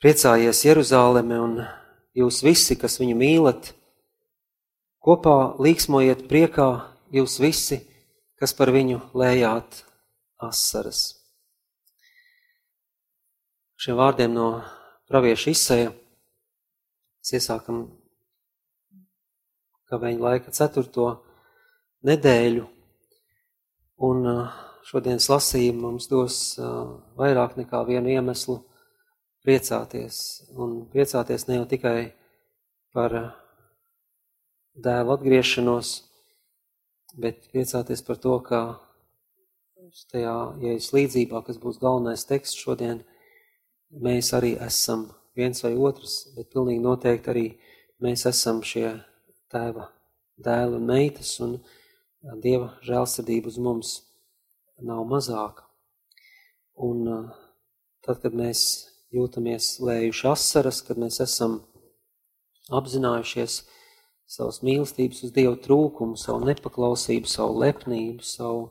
Priecājies Jeruzāleme un jūs visi, kas viņu mīlat, kopā līksmojiet priekā jūs visi, kas par viņu lējāt asaras. Šiem vārdiem no pravieša izsēja mēs iesākam kavēņa laika ceturto nedēļu, un šodienas lasījumi mums dos vairāk nekā vienu iemeslu priecāties, un priecāties ne jau tikai par dēlu atgriešanos, bet priecāties par to, ka tajā jēzus līdzībā, kas būs galvenais teksts šodien, mēs arī esam viens vai otrs, bet pilnīgi noteikti arī mēs esam šie tēva dēla un meitas, un Dieva žēlsirdība uz mums nav mazāka. Un tad, kad mēs jūtamies lējuši asaras, kad mēs esam apzinājušies savas mīlestības uz Dievu trūkumu, savu nepaklausību, savu lepnību, savu,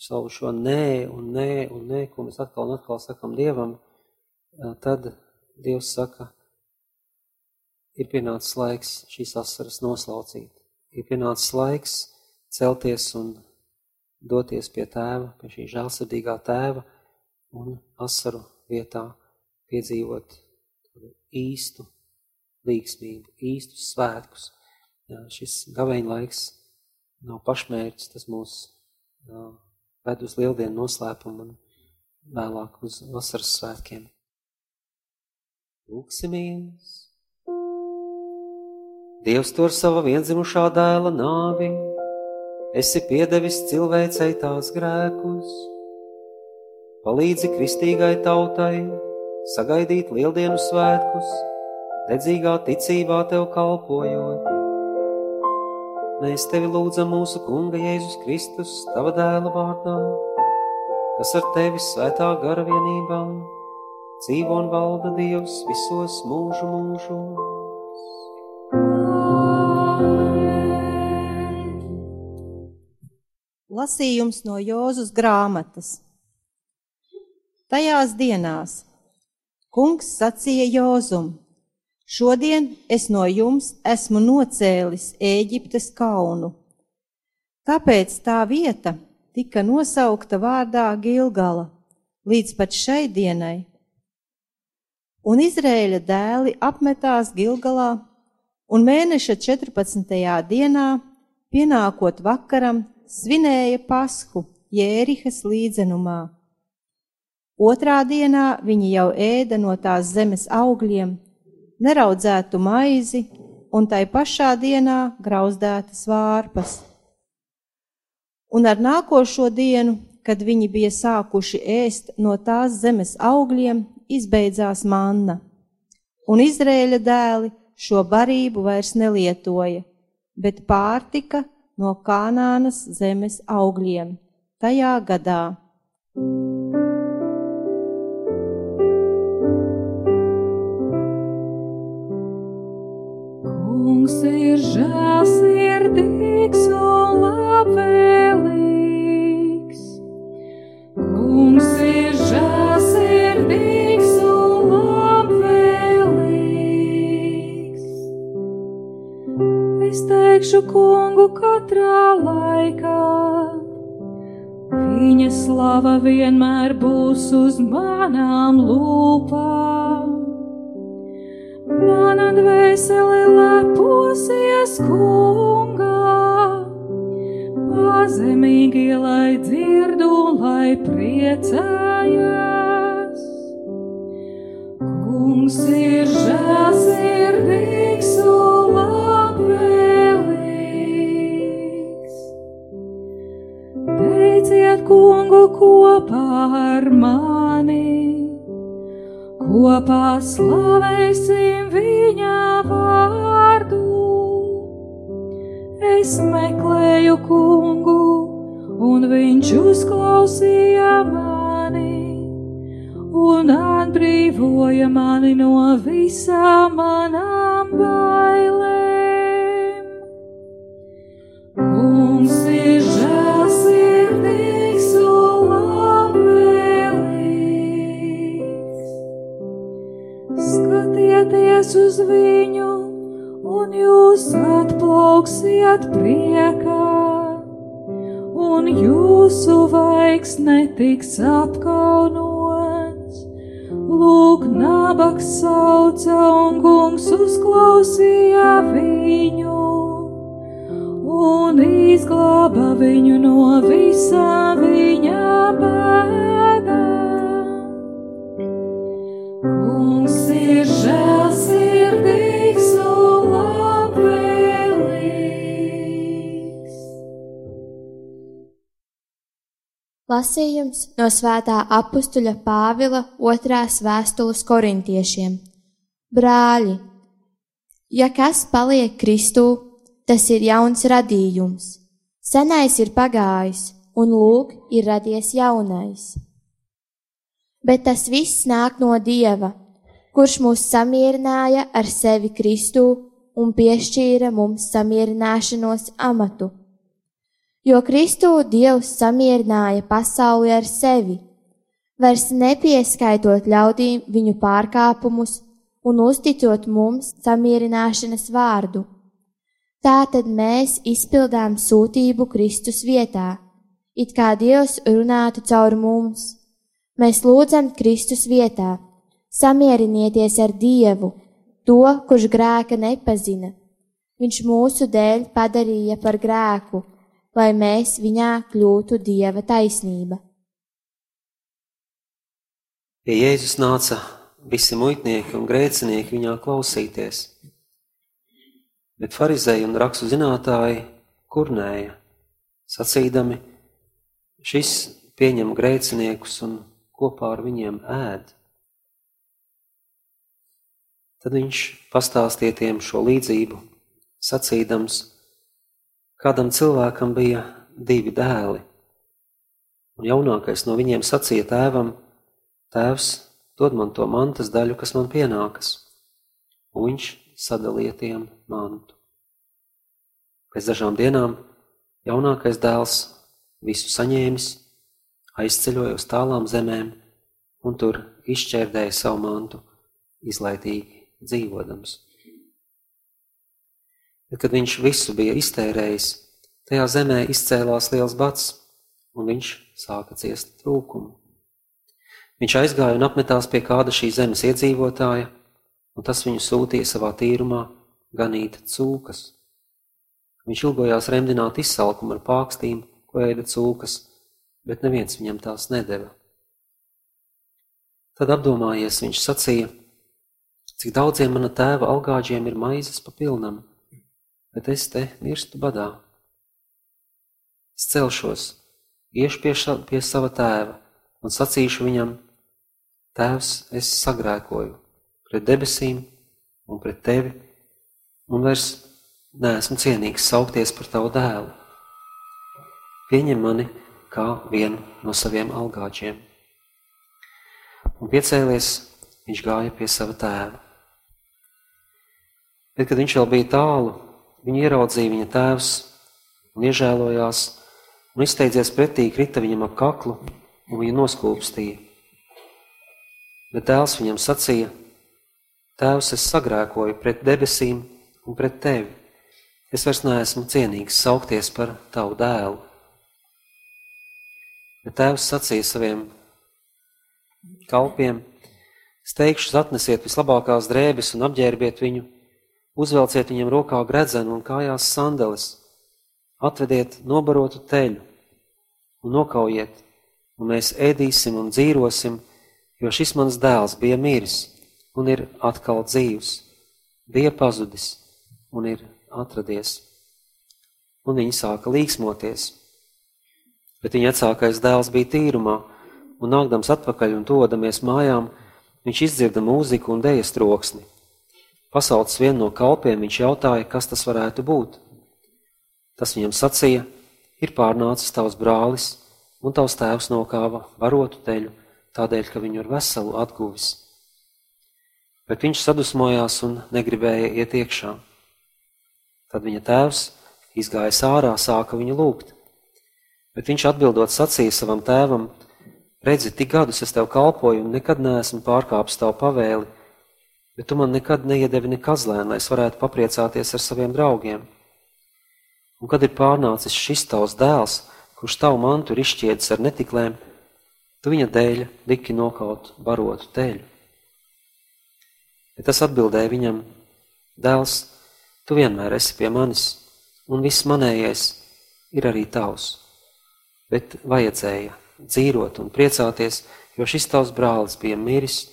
savu šo nē un nē un nē, ko mēs atkal un atkal sakam Dievam, tad Dievs saka, ir pienācis laiks šīs asaras noslaucīt. Ir pienācis laiks celties un doties pie tēva, pie šī žēlsirdīgā tēva un asaru vietā piedzīvot īstu līgsmību, īstus svētkus. Jā, šis gaveņa laiks nav pašmērķis, tas mūs jā, ved uz lieldienu noslēpumu un vēlāk uz vasaras svētkiem. Lūksimies! Dievs tur sava vienzimušā dēla nāvi, esi piedevis cilvēcei tās grēkus, palīdzi kristīgai tautai, sagaidīt lieldienu svētkus, dedzīgā ticībā tev kalpojot. Mēs tevi lūdzam mūsu Kunga Jēzus Kristus, tava dēla vārdā, kas ar tevi svētā gara vienībā dzīvo un valda Dievs visos mūžu mūžos. Lasījums no Jūzus grāmatas. Tajās dienās Kungs sacīja Jozum: Šodien es no jums esmu nocēlis Ēģiptes kaunu. Tāpēc tā vieta tika nosaukta vārdā Gilgala līdz pat šai dienai. Un Izrēļa dēli apmetās Gilgalā, un mēneša 14. dienā, pienākot vakaram, svinēja pasku Jērihas līdzenumā Otrā dienā viņi jau ēda no tās zemes augļiem, neraudzētu maizi un tai pašā dienā grauzdētas vārpas. Un ar nākošo dienu, kad viņi bija sākuši ēst no tās zemes augļiem, izbeidzās manna, un Izrēļa dēli šo barību vairs nelietoja, bet pārtika no Kanānas zemes augļiem tajā gadā. Kungs ir žēlsirdīgs un labvēlīgs. Kungs ir žēlsirdīgs un labvēlīgs. Es teikšu kungu katrā laikā. Viņa slava vienmēr būs uz manām lūpām. Mana dvēsele leposies kungā, pazemīgi lai dzirdu, lai priecājas. Kungs ir žēlsirdīgs un labvēlīgs. Teiciet kungu kopā ar mani kopā slavēsim viņa vārdu. Es meklēju kungu, un viņš uzklausīja mani, un atbrīvoja mani no visām manām bailēm. Atplauksiet priekā, un jūsu vaigs netiks apkaunots. Lūk, nabaks sauca, un kungs uzklausīja viņu un izglāba viņu no visām viņa bēdām. Lasījums no svētā apstuļa Pāvila otrās vēstules korintiešiem. Brāļi, ja kas paliek Kristū, tas ir jauns radījums. Senais ir pagājis, un lūk, ir radies jaunais. Bet tas viss nāk no Dieva, kurš mūs samierināja ar sevi Kristū un piešķīra mums samierināšanos amatu. Jo Kristū Dievs samierināja pasauli ar sevi, vairs nepieskaitot ļaudīm viņu pārkāpumus un uzticot mums samierināšanas vārdu Tātad mēs izpildām sūtību Kristus vietā, it kā Dievs runātu caur mums. Mēs lūdzam Kristus vietā, samierinieties ar Dievu, to, kurš grēka nepazina. Viņš mūsu dēļ padarīja par grēku, lai mēs viņā kļūtu Dieva taisnība. Pie Jēzus nāca visi muitnieki un grēcinieki viņā klausīties bet farizēji un rakstu zinātāji kurnēja, sacīdami, šis pieņem grēciniekus un kopā ar viņiem ēd. Tad viņš pastāstīja tiem šo līdzību, sacīdams, kādam cilvēkam bija divi dēli, un jaunākais no viņiem sacīja tēvam, tēvs, dod man to mantas daļu, kas man pienākas, un viņš sadalīja tiem mantu. Pēc dažām dienām jaunākais dēls visu saņēmis, aizceļoja uz tālām zemēm un tur izšķērdēja savu mantu, izlaidīgi dzīvodams. Bet, kad viņš visu bija iztērējis, tajā zemē izcēlās liels bats, un viņš sāka ciest trūkumu. Viņš aizgāja un apmetās pie kāda šī zemes iedzīvotāja, un tas viņu sūtīja savā tīrumā ganīt cūkas. Viņš ilgojās remdināt izsalkumu ar pākstīm, ko ēda cūkas, bet neviens viņam tās nedeva. Tad apdomājies, viņš sacīja, cik daudziem mana tēva algāģiem ir maizes pa pilnam, bet es te mirstu badā. Es celšos, iešu pie, ša, pie sava tēva un sacīšu viņam, tēvs, es sagrēkoju pret debesīm un pret tevi, un vairs neesmu cienīgs saukties par tavu dēlu. Pieņem mani kā vienu no saviem algāčiem. Un piecēlies, viņš gāja pie sava tēva. Bet, kad viņš vēl bija tālu, viņu ieraudzīja viņa tēvs un iežēlojās, un izteidzies pretī, krita viņam ap kaklu un viņu noskūpstīja. Bet dēls viņam sacīja, Tēvs, es sagrēkoju pret debesīm un pret tevi. Es vairs neesmu cienīgs saukties par tavu dēlu. Bet tēvs sacīja saviem kalpiem: Steigšus atnesiet vislabākās drēbes un apģērbiet viņu, uzvelciet viņam rokā gredzenu un kājās sandeles, atvediet nobarotu teļu un nokaujiet, un mēs ēdīsim un dzīvosim, jo šis mans dēls bija miris un ir atkal dzīvs, bija pazudis un ir atradies. Un viņi sāka līksmoties. Bet viņa vecākais dēls bija tīrumā, un nākdams atpakaļ un todamies mājām, viņš izdzirda mūziku un dējas troksni. Pasaucis vienu no kalpiem, viņš jautāja, kas tas varētu būt. Tas viņam sacīja, ir pārnācis tavs brālis, un tavs tēvs nokāva barotu teļu, tādēļ, ka viņu ir veselu atguvis bet viņš sadusmojās un negribēja iet iekšā. Tad viņa tēvs izgāja ārā, sāka viņu lūgt. Bet viņš atbildot sacīja savam tēvam: Redzi, tik gadus es tev kalpoju un nekad neesmu pārkāpis tavu pavēli, bet tu man nekad neiedevi ne kazlēnu, lai es varētu papriecāties ar saviem draugiem. Un kad ir pārnācis šis tavs dēls, kurš tavu mantu ir izšķiedis ar netiklēm, tu viņa dēļ liki nokaut barotu teļu. Bet tas atbildēja viņam, dēls, tu vienmēr esi pie manis, un viss manējais ir arī tavs. Bet vajadzēja dzīvot un priecāties, jo šis tavs brālis bija miris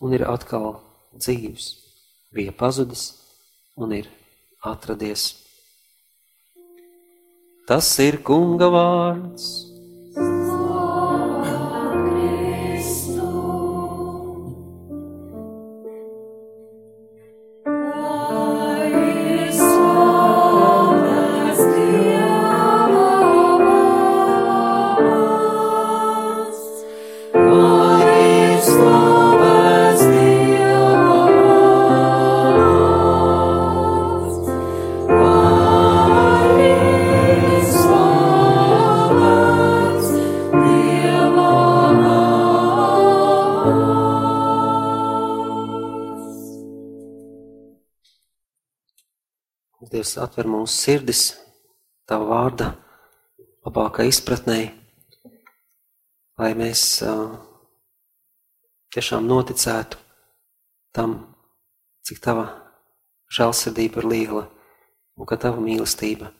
un ir atkal dzīvs, bija pazudis un ir atradies. Tas ir kunga vārds. Dievs atver mūsu sirdis, Tava vārda labākai izpratnē, lai mēs tiešām noticētu tam, cik Tava žēlsirdība ir liela un ka Tava mīlestība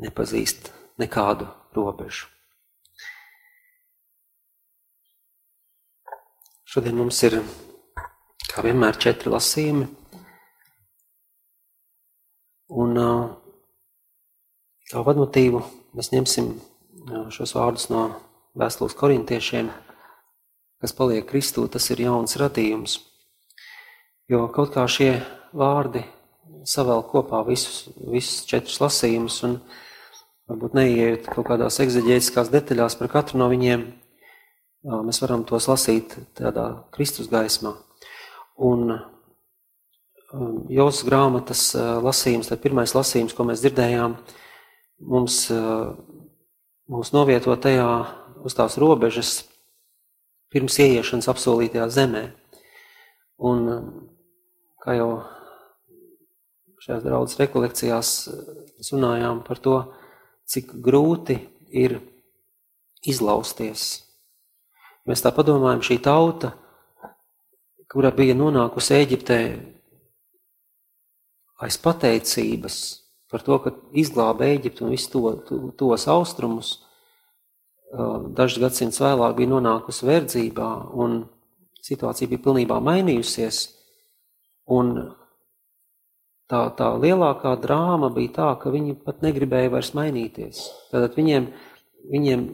nepazīst nekādu robežu. Šodien mums ir, kā vienmēr, četri lasījumi. Un kā vadmotīvu mēs ņemsim šos vārdus no vēstules korintiešiem, kas paliek Kristū, tas ir jauns radījums. Jo kaut kā šie vārdi savēl kopā visus, visus četrus lasījumus un varbūt neieiet kaut kādās egzeģētiskās detaļās par katru no viņiem, mēs varam tos lasīt tādā Kristus gaismā. Un Jūsu grāmatas uh, lasījums, tad pirmais lasījums, ko mēs dzirdējām, mums, uh, mums novieto tajā uz tās robežas pirms ieiešanas apsolītajā zemē. Un, um, kā jau šajās draudzes rekolekcijās uh, runājām par to, cik grūti ir izlausties. Mēs tā padomājam, šī tauta, kura bija nonākusi Eģiptē aiz pateicības par to, ka izglāba Eģiptu un visu to, to, tos austrumus, dažus gadsimtus vēlāk bija nonākusi verdzībā un situācija bija pilnībā mainījusies. Un tā, tā lielākā drāma bija tā, ka viņi pat negribēja vairs mainīties. Tātad viņiem, viņiem,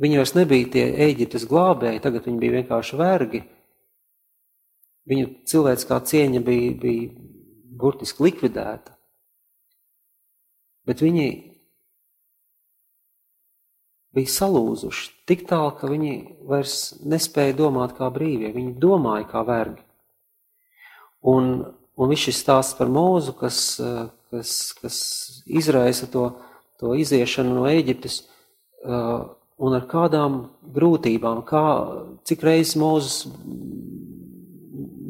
viņi vairs nebija tie Eģiptes glābēji, tagad viņi bija vienkārši vergi. Viņu cilvēciskā cieņa bija, bija burtiski likvidēta. Bet viņi bija salūzuši tik tālu, ka viņi vairs nespēja domāt kā brīvie, viņi domāja kā vergi. Un, un viss šis stāsts par mūzu, kas, kas, kas izraisa to, to iziešanu no Eģiptes, un ar kādām grūtībām, kā, cik reizes mūzes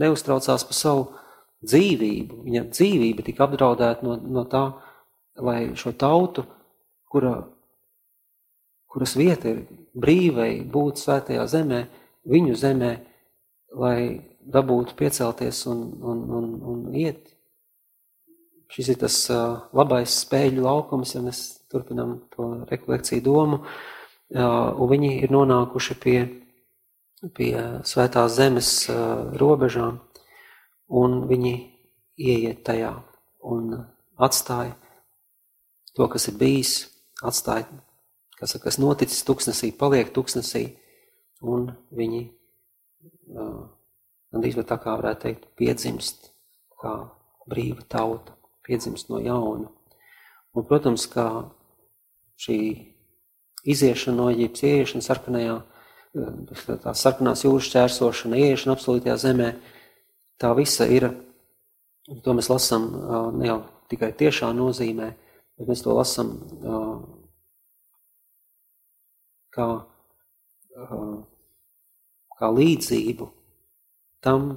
neuztraucās par savu dzīvību, viņa dzīvība tika apdraudēta no, no tā, lai šo tautu, kura, kuras vieta ir brīvai būt svētajā zemē, viņu zemē, lai dabūtu piecelties un, un, un, un iet. Šis ir tas uh, labais spēļu laukums, ja mēs turpinām to rekolekciju domu, uh, un viņi ir nonākuši pie, pie svētās zemes uh, robežām un viņi ieiet tajā un atstāja to, kas ir bijis, atstāja, kas, kas noticis tuksnesī, paliek tuksnesī, un viņi gandrīz vai tā kā varētu teikt, piedzimst kā brīva tauta, piedzimst no jauna. Un, protams, kā šī iziešana no Eģiptes, ieiešana sarkanajā, tā sarkanās jūras čērsošana, ieiešana apsolītajā zemē, tā visa ir, to mēs lasām ne jau tikai tiešā nozīmē, bet mēs to lasām kā, kā līdzību tam,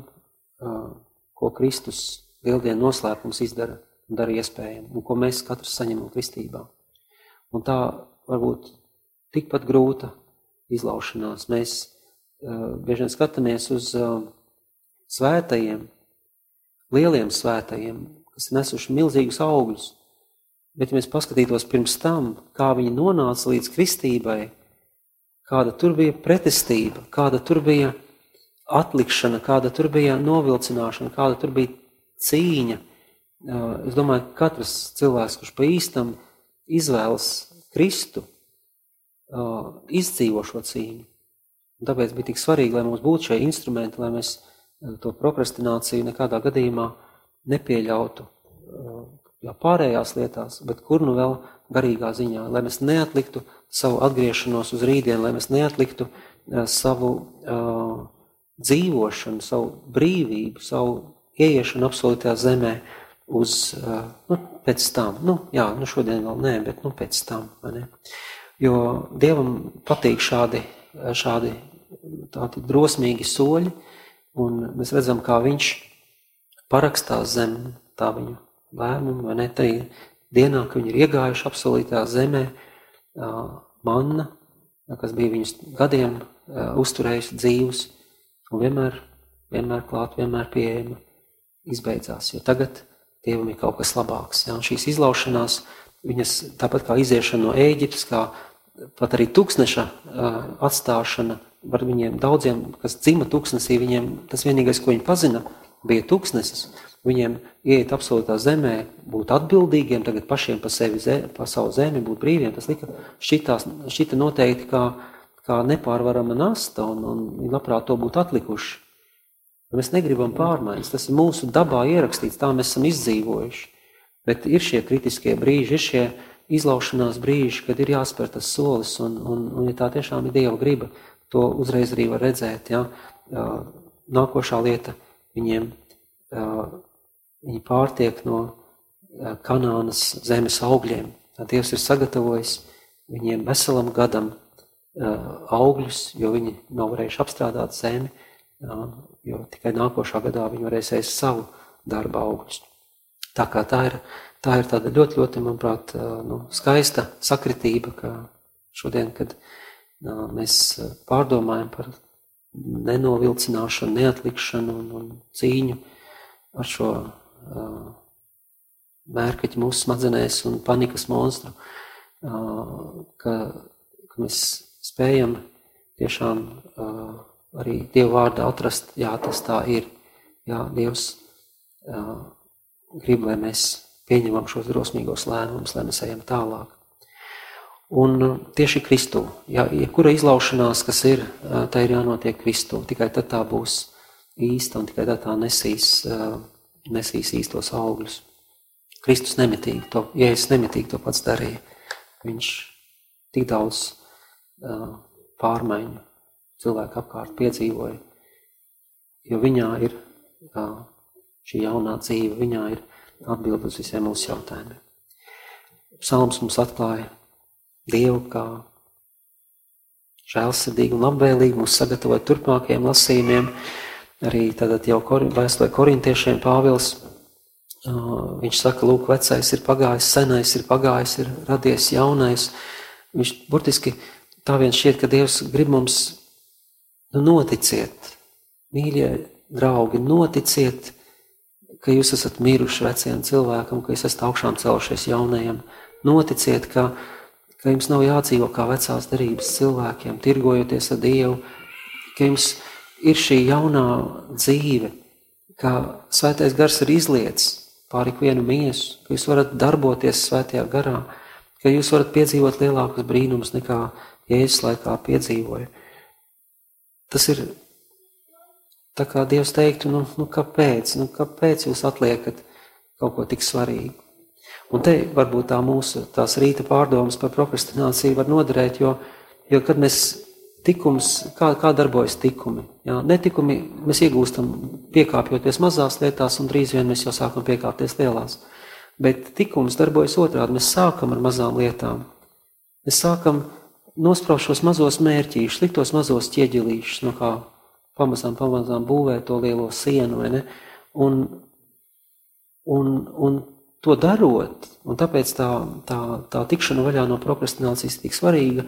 ko Kristus lieldienu noslēpums izdara un dara iespējamu, un ko mēs katrs saņemam kristībā. Un tā varbūt tikpat grūta izlaušanās. Mēs uh, bieži vien skatāmies uz uh, svētajiem, lieliem svētajiem, kas ir nesuši milzīgus augļus. Bet, ja mēs paskatītos pirms tam, kā viņi nonāca līdz kristībai, kāda tur bija pretestība, kāda tur bija atlikšana, kāda tur bija novilcināšana, kāda tur bija cīņa. Es domāju, ka katrs cilvēks, kurš pa īstam izvēlas Kristu, izdzīvo šo cīņu. Un tāpēc bija tik svarīgi, lai mums būtu šie instrumenti, lai mēs to prokrastināciju nekādā gadījumā nepieļautu jau pārējās lietās, bet kur nu vēl garīgā ziņā, lai mēs neatliktu savu atgriešanos uz rītdienu, lai mēs neatliktu uh, savu uh, dzīvošanu, savu brīvību, savu ieiešanu absolūtajā zemē uz, uh, nu, pēc tam. Nu, jā, nu šodien vēl nē, bet nu pēc tam, vai ne? Jo Dievam patīk šādi, šādi tādi drosmīgi soļi, un mēs redzam, kā viņš parakstās zem tā viņu lēmumu, vai ne, tai dienā, kad viņi ir iegājuši apsolītā zemē, manna, kas bija viņus gadiem uzturējusi dzīvus, un vienmēr, vienmēr klāt, vienmēr pieejama, izbeidzās, jo tagad Dievam ir kaut kas labāks. Ja? Un šīs izlaušanās, viņas tāpat kā iziešana no Ēģiptes, kā pat arī tūkstneša atstāšana, var viņiem daudziem, kas dzima tūkstnesī, viņiem tas vienīgais, ko viņi pazina, bija tūkstnesis viņiem ieiet absolūtā zemē, būt atbildīgiem, tagad pašiem par sevi, zem, par savu zemi, būt brīviem, tas lika šitās, šita noteikti kā, kā nepārvarama nasta, un, un labprāt to būtu atlikuši. Mēs negribam pārmaiņas, tas ir mūsu dabā ierakstīts, tā mēs esam izdzīvojuši. Bet ir šie kritiskie brīži, ir šie izlaušanās brīži, kad ir jāspēr tas solis, un, un, un ja tā tiešām ir Dieva griba, to uzreiz arī var redzēt. Ja? Nākošā lieta viņiem viņi pārtiek no Kanānas zemes augļiem. Dievs ir sagatavojis viņiem veselam gadam augļus, jo viņi nav varējuši apstrādāt zemi, jo tikai nākošā gadā viņi varēs ēst savu darba augļus. Tā kā tā ir, tā ir tāda ļoti, ļoti, manuprāt, nu, skaista sakritība, ka šodien, kad mēs pārdomājam par nenovilcināšanu, neatlikšanu un, un cīņu ar šo mērkaķi mūsu smadzenēs un panikas monstru, ka, ka mēs spējam tiešām arī Dievu vārdā atrast, jā, tas tā ir. Jā, Dievs grib, lai mēs pieņemam šos drosmīgos lēmumus, lai mēs ejam tālāk. Un tieši Kristū, ja, jebkura izlaušanās, kas ir, tā ir jānotiek Kristū, tikai tad tā būs īsta un tikai tad tā nesīs nesīs īstos augļus. Kristus nemitīgi to, Jēzus nemitīgi to pats darīja. Viņš tik daudz pārmaiņu cilvēku apkārt piedzīvoja, jo viņā ir šī jaunā dzīve, viņā ir atbild uz visiem mūsu jautājumiem. Psalms mums atklāja Dievu kā žēlsirdīgu un labvēlīgu, mūs sagatavoja turpmākajiem lasījumiem, arī tātad jau vēstulē korintiešiem Pāvils, viņš saka, lūk, vecais ir pagājis, senais ir pagājis, ir radies jaunais. Viņš burtiski tā vien šķiet, ka Dievs grib mums, nu, noticiet, mīļie draugi, noticiet, ka jūs esat miruši vecajam cilvēkam, ka jūs esat augšām celšies jaunajam. Noticiet, ka, ka jums nav jādzīvo kā vecās darības cilvēkiem, tirgojoties ar Dievu, ka jums ir šī jaunā dzīve, kā svētais gars ir izlietis pāri vienu miesu, ka jūs varat darboties svētajā garā, ka jūs varat piedzīvot lielākus brīnumus nekā Jēzus laikā piedzīvoja. Tas ir tā kā Dievs teiktu, nu, nu kāpēc, nu kāpēc jūs atliekat kaut ko tik svarīgu? Un te varbūt tā mūsu tās rīta pārdomas par prokrastināciju var noderēt, jo, jo kad mēs tikums, kā, kā darbojas tikumi. Jā, netikumi mēs iegūstam piekāpjoties mazās lietās, un drīz vien mēs jau sākam piekāpties lielās. Bet tikums darbojas otrādi. Mēs sākam ar mazām lietām. Mēs sākam nospraust šos mazos mērķīšus, liktos mazos ķieģelīšus, no kā pamazām, pamazām būvēt to lielo sienu, vai ne? Un, un, un to darot, un tāpēc tā, tā, tā tikšana vaļā no prokrastinācijas ir tik svarīga,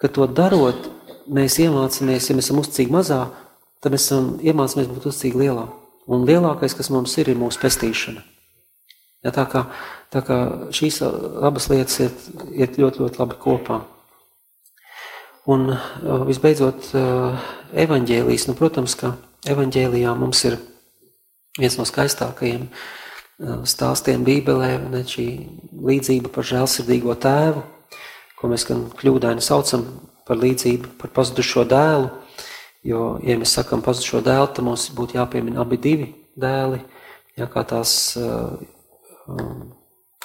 ka to darot, mēs iemācāmies, ja mēs esam uzticīgi mazā, tad mēs iemācāmies būt uzticīgi lielā. Un lielākais, kas mums ir, ir mūsu pestīšana. Ja, tā, kā, tā kā šīs abas lietas iet, iet ļoti, ļoti labi kopā. Un visbeidzot, evaņģēlijas, nu, protams, ka evaņģēlijā mums ir viens no skaistākajiem stāstiem Bībelē, ne šī līdzība par žēlsirdīgo tēvu, ko mēs gan kļūdaini saucam par līdzību par pazudušo dēlu, jo, ja mēs sakam pazudušo dēlu, tad mums būtu jāpiemina abi divi dēli, ja kā tās Um,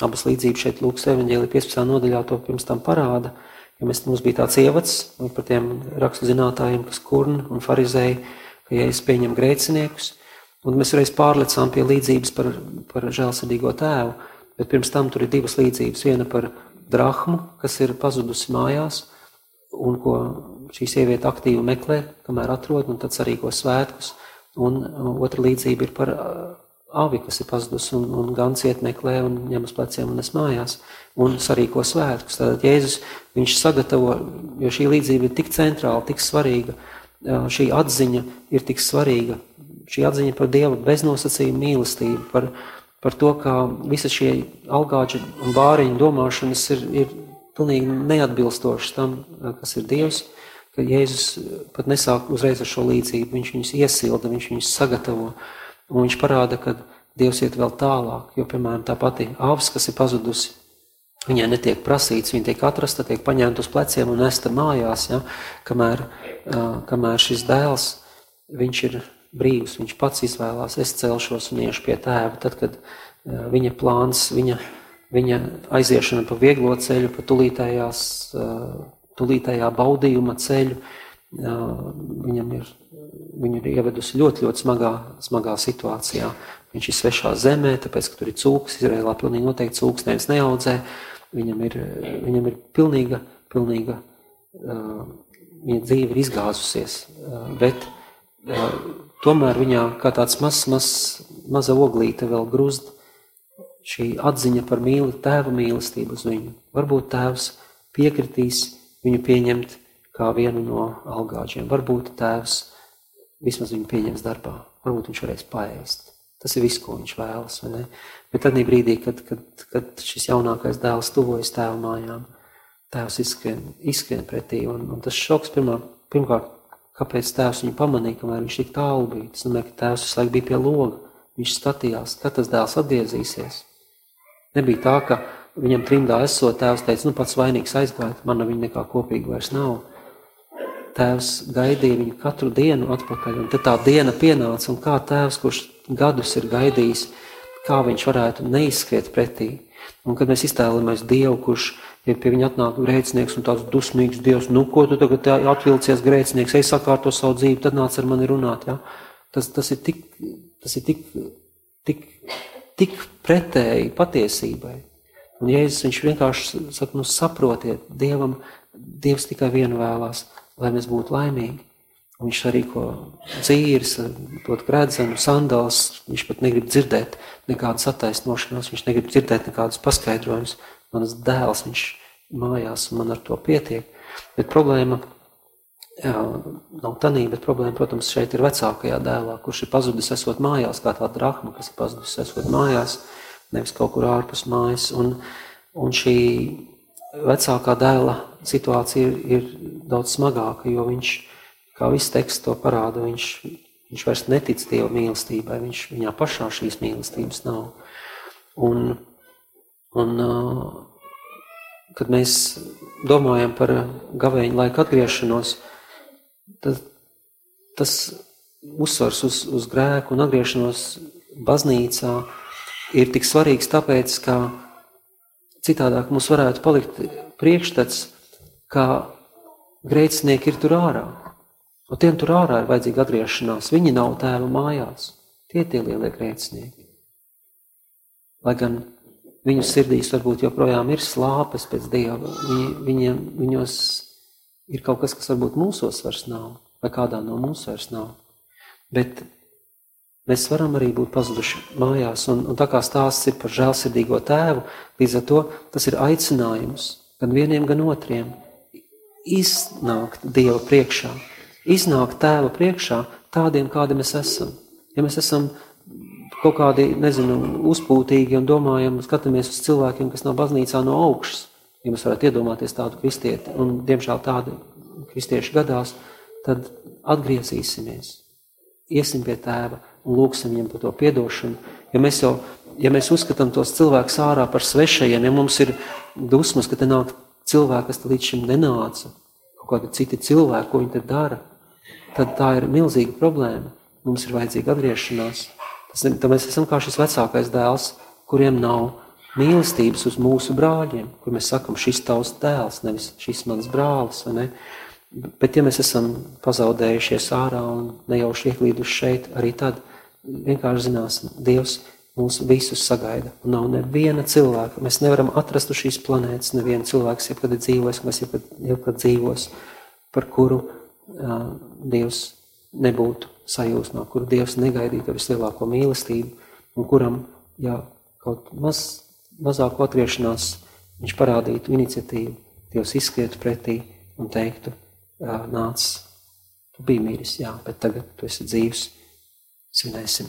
abas līdzības šeit Lūkas evaņģēlī 15. nodaļā to pirms tam parāda, jo mēs, mums bija tāds ievads par tiem rakstu zinātājiem, kas kurni un farizēji, ka ja es pieņem grēciniekus, un mēs reiz pārlecām pie līdzības par, par žēlsirdīgo tēvu, bet pirms tam tur ir divas līdzības, viena par drahmu, kas ir pazudusi mājās, un ko šī sieviete aktīvi meklē, kamēr atrod, un tad sarīko svētkus, un otra līdzība ir par avi, kas ir pazudusi, un, un gan ciet meklē un ņem uz pleciem un es mājās, un sarīko svētkus. Tātad Jēzus, viņš sagatavo, jo šī līdzība ir tik centrāla, tik svarīga, šī atziņa ir tik svarīga, šī atziņa par Dieva beznosacījumu mīlestību, par, par to, kā visas šie algāģi un bāriņu domāšanas ir, ir pilnīgi neatbilstošas tam, kas ir Dievs, ka Jēzus pat nesāk uzreiz ar šo līdzību, viņš viņus iesilda, viņš viņus sagatavo, Un viņš parāda, ka Dievs iet vēl tālāk, jo, piemēram, tā pati avs, kas ir pazudusi, viņai netiek prasīts, viņa tiek atrasta, tiek paņemta uz pleciem un nesta mājās, ja, kamēr, kamēr šis dēls, ir brīvs, viņš pats izvēlās, es celšos un iešu pie tēva, tad, kad viņa plāns, viņa, viņa aiziešana pa vieglo ceļu, pa tulītējās, tulītējā baudījuma ceļu, viņam ir, viņu ir ievedusi ļoti, ļoti smagā, smagā situācijā. Viņš ir svešā zemē, tāpēc, ka tur ir cūks, Izrēlā pilnīgi noteikti cūks neviens neaudzē. Viņam ir, viņam ir pilnīga, pilnīga, viņa dzīve ir izgāzusies, bet tomēr viņā kā tāds mazs, mazs, maza oglīte vēl grūst šī atziņa par mīli, tēva mīlestību uz viņu. Varbūt tēvs piekritīs viņu pieņemt kā vienu no algāģiem. Varbūt tēvs vismaz viņu pieņems darbā, varbūt viņš varēs paēst. Tas ir viss, ko viņš vēlas. Bet tad brīdī, kad, kad, kad šis jaunākais dēls tuvojas tēva mājām, tēvs izskrien, izskrien pretī. Un, un tas šoks pirmā, pirmkārt, kāpēc tēvs viņu pamanīja, kamēr viņš tik tālu bija. Tas nozīmē, ka tēvs visu laiku bija pie loga. Viņš skatījās, kad tas dēls atgriezīsies. Nebija tā, ka viņam trimdā esot tēvs teica, nu pats vainīgs aizgāja, man ar viņu nekā kopīga vairs nav tēvs gaidīja viņu katru dienu atpakaļ. Un tad tā diena pienāca, un kā tēvs, kurš gadus ir gaidījis, kā viņš varētu neizskriet pretī. Un kad mēs iztēlojamies Dievu, kurš ja pie viņa atnāk grēcinieks un tāds dusmīgs Dievs, nu ko tu tagad atvilcies grēcinieks, ej sakārto savu dzīvi, tad nāc ar mani runāt. Ja? Tas, tas ir tik, tas ir tik, tik, tik pretēji patiesībai. Un Jēzus viņš vienkārši saka, nu saprotiet, Dievam, Dievs tikai vienu vēlās lai mēs būtu laimīgi. Un viņš arī ko dzīves, dod gredzenu, sandāls, viņš pat negrib dzirdēt nekādas attaisnošanās, viņš negrib dzirdēt nekādas paskaidrojumus. Manas dēls, viņš mājās, un man ar to pietiek. Bet problēma jā, nav tanī, bet problēma, protams, šeit ir vecākajā dēlā, kurš ir pazudis esot mājās, kā tā drahma, kas ir pazudis esot mājās, nevis kaut kur ārpus mājas. Un, un šī vecākā dēla situācija ir, ir daudz smagāka, jo viņš, kā viss teksts to parāda, viņš, viņš vairs netic Dieva mīlestībai, viņš viņā pašā šīs mīlestības nav. Un, un kad mēs domājam par gavēņu laiku atgriešanos, tad tas uzsvars uz, uz grēku un atgriešanos baznīcā ir tik svarīgs tāpēc, ka citādāk mums varētu palikt priekšstats, ka grēcinieki ir tur ārā. Un tiem tur ārā ir vajadzīga atgriešanās. Viņi nav tēva mājās. Tie tie lielie grēcinieki. Lai gan viņu sirdīs varbūt joprojām ir slāpes pēc Dieva, viņi, viņiem, viņos ir kaut kas, kas varbūt mūsos vairs nav, vai kādā no mums vairs nav. Bet mēs varam arī būt pazuduši mājās. Un, un tā kā stāsts ir par žēlsirdīgo tēvu, līdz ar to tas ir aicinājums gan vieniem, gan otriem iznākt Dieva priekšā, iznākt tēva priekšā tādiem, kādi mēs esam. Ja mēs esam kaut kādi, nezinu, uzpūtīgi un domājam, skatāmies uz cilvēkiem, kas nav baznīcā no augšas, ja mēs varētu iedomāties tādu kristieti, un diemžēl tādi kristieši gadās, tad atgriezīsimies, iesim pie tēva un lūksim viņam par to piedošanu. Ja mēs jau, ja mēs uzskatām tos cilvēkus ārā par svešajiem, ja mums ir dusmas, ka te nāk cilvēki, kas līdz šim nenāca, kaut kādi citi cilvēki, ko viņi te dara, tad tā ir milzīga problēma. Mums ir vajadzīga atgriešanās. Tad mēs esam kā šis vecākais dēls, kuriem nav mīlestības uz mūsu brāļiem, kur mēs sakam, šis tavs dēls, nevis šis mans brālis, ne? Bet ja mēs esam pazaudējušies ārā un nejauši ieklīduši šeit, arī tad vienkārši zināsim, Dievs mūs visus sagaida. Un nav neviena cilvēka. Mēs nevaram atrast uz šīs planētas nevienu cilvēku, jebkad ir dzīvojis, kas jebkad, jebkad dzīvos, par kuru uh, Dievs nebūtu sajūsmā, kuru Dievs negaidītu ar vislielāko mīlestību un kuram, ja kaut maz, mazāku atgriešanās viņš parādītu iniciatīvu, Dievs izskrietu pretī un teiktu, nāc, tu biji mīris, jā, bet tagad tu esi dzīvs, svinēsim.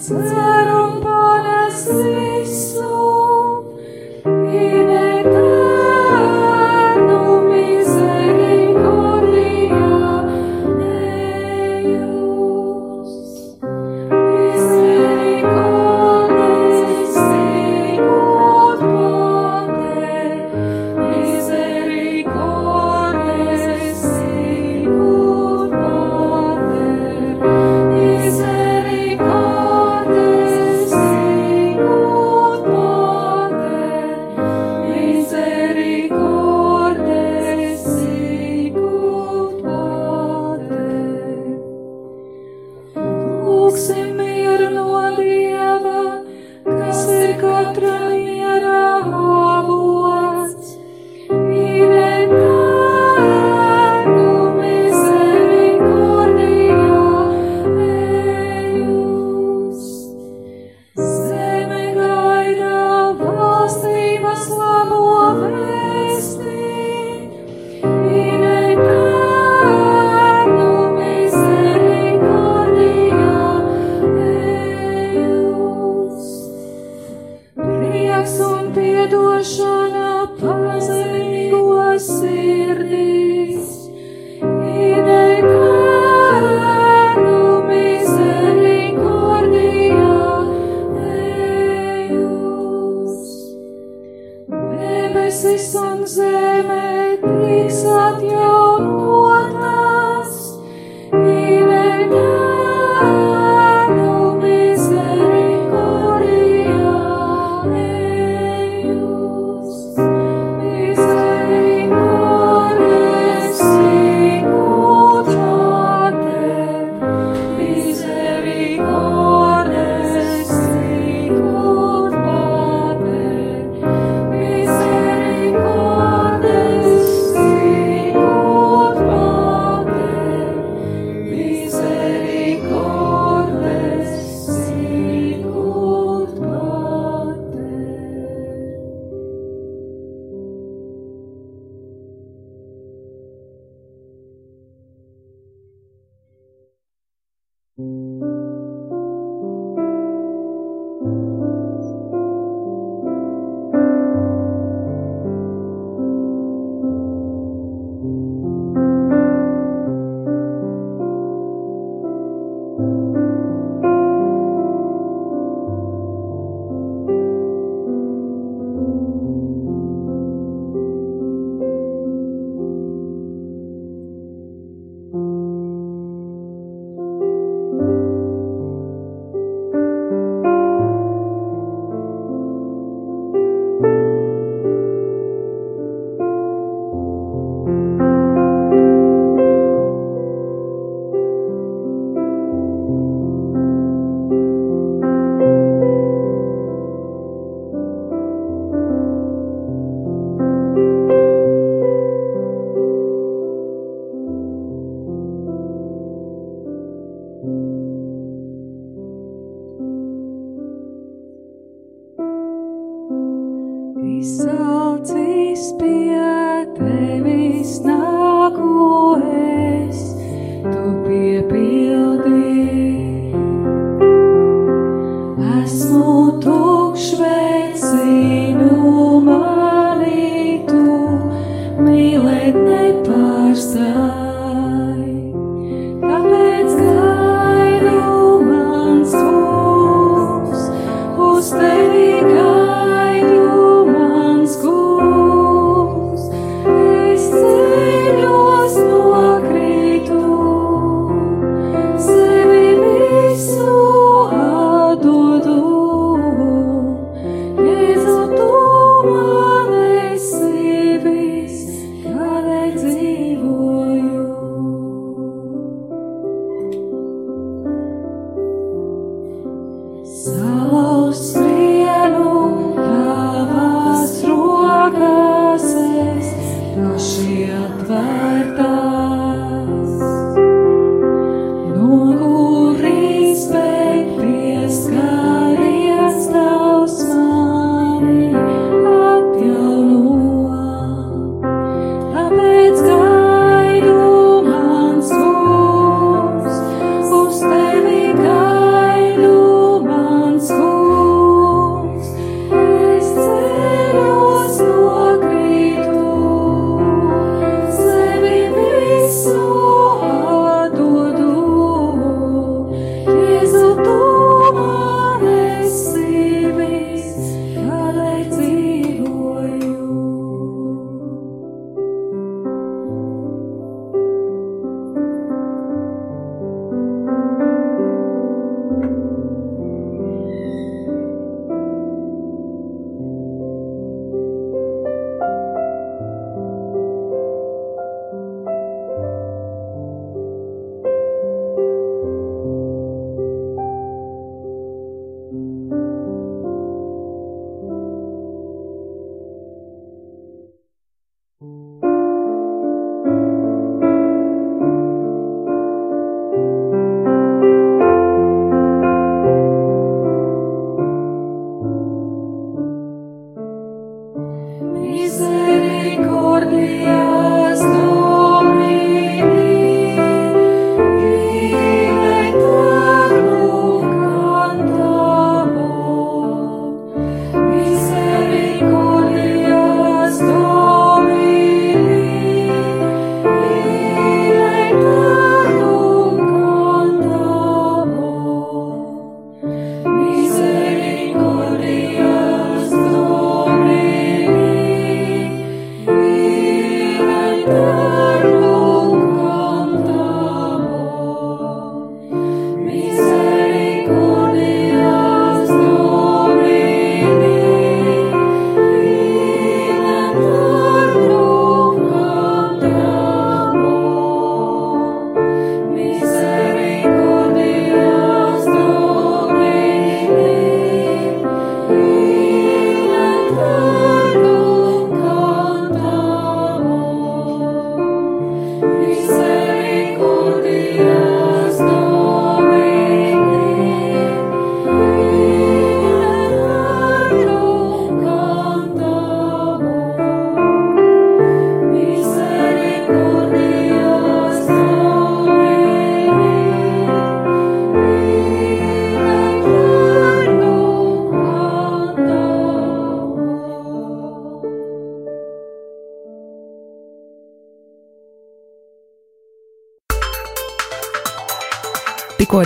Cerum bonis Debesis un zeme tiks atjaunotas,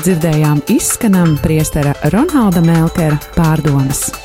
dzirdējām izskanam priestera Ronalda Melkera pārdomas.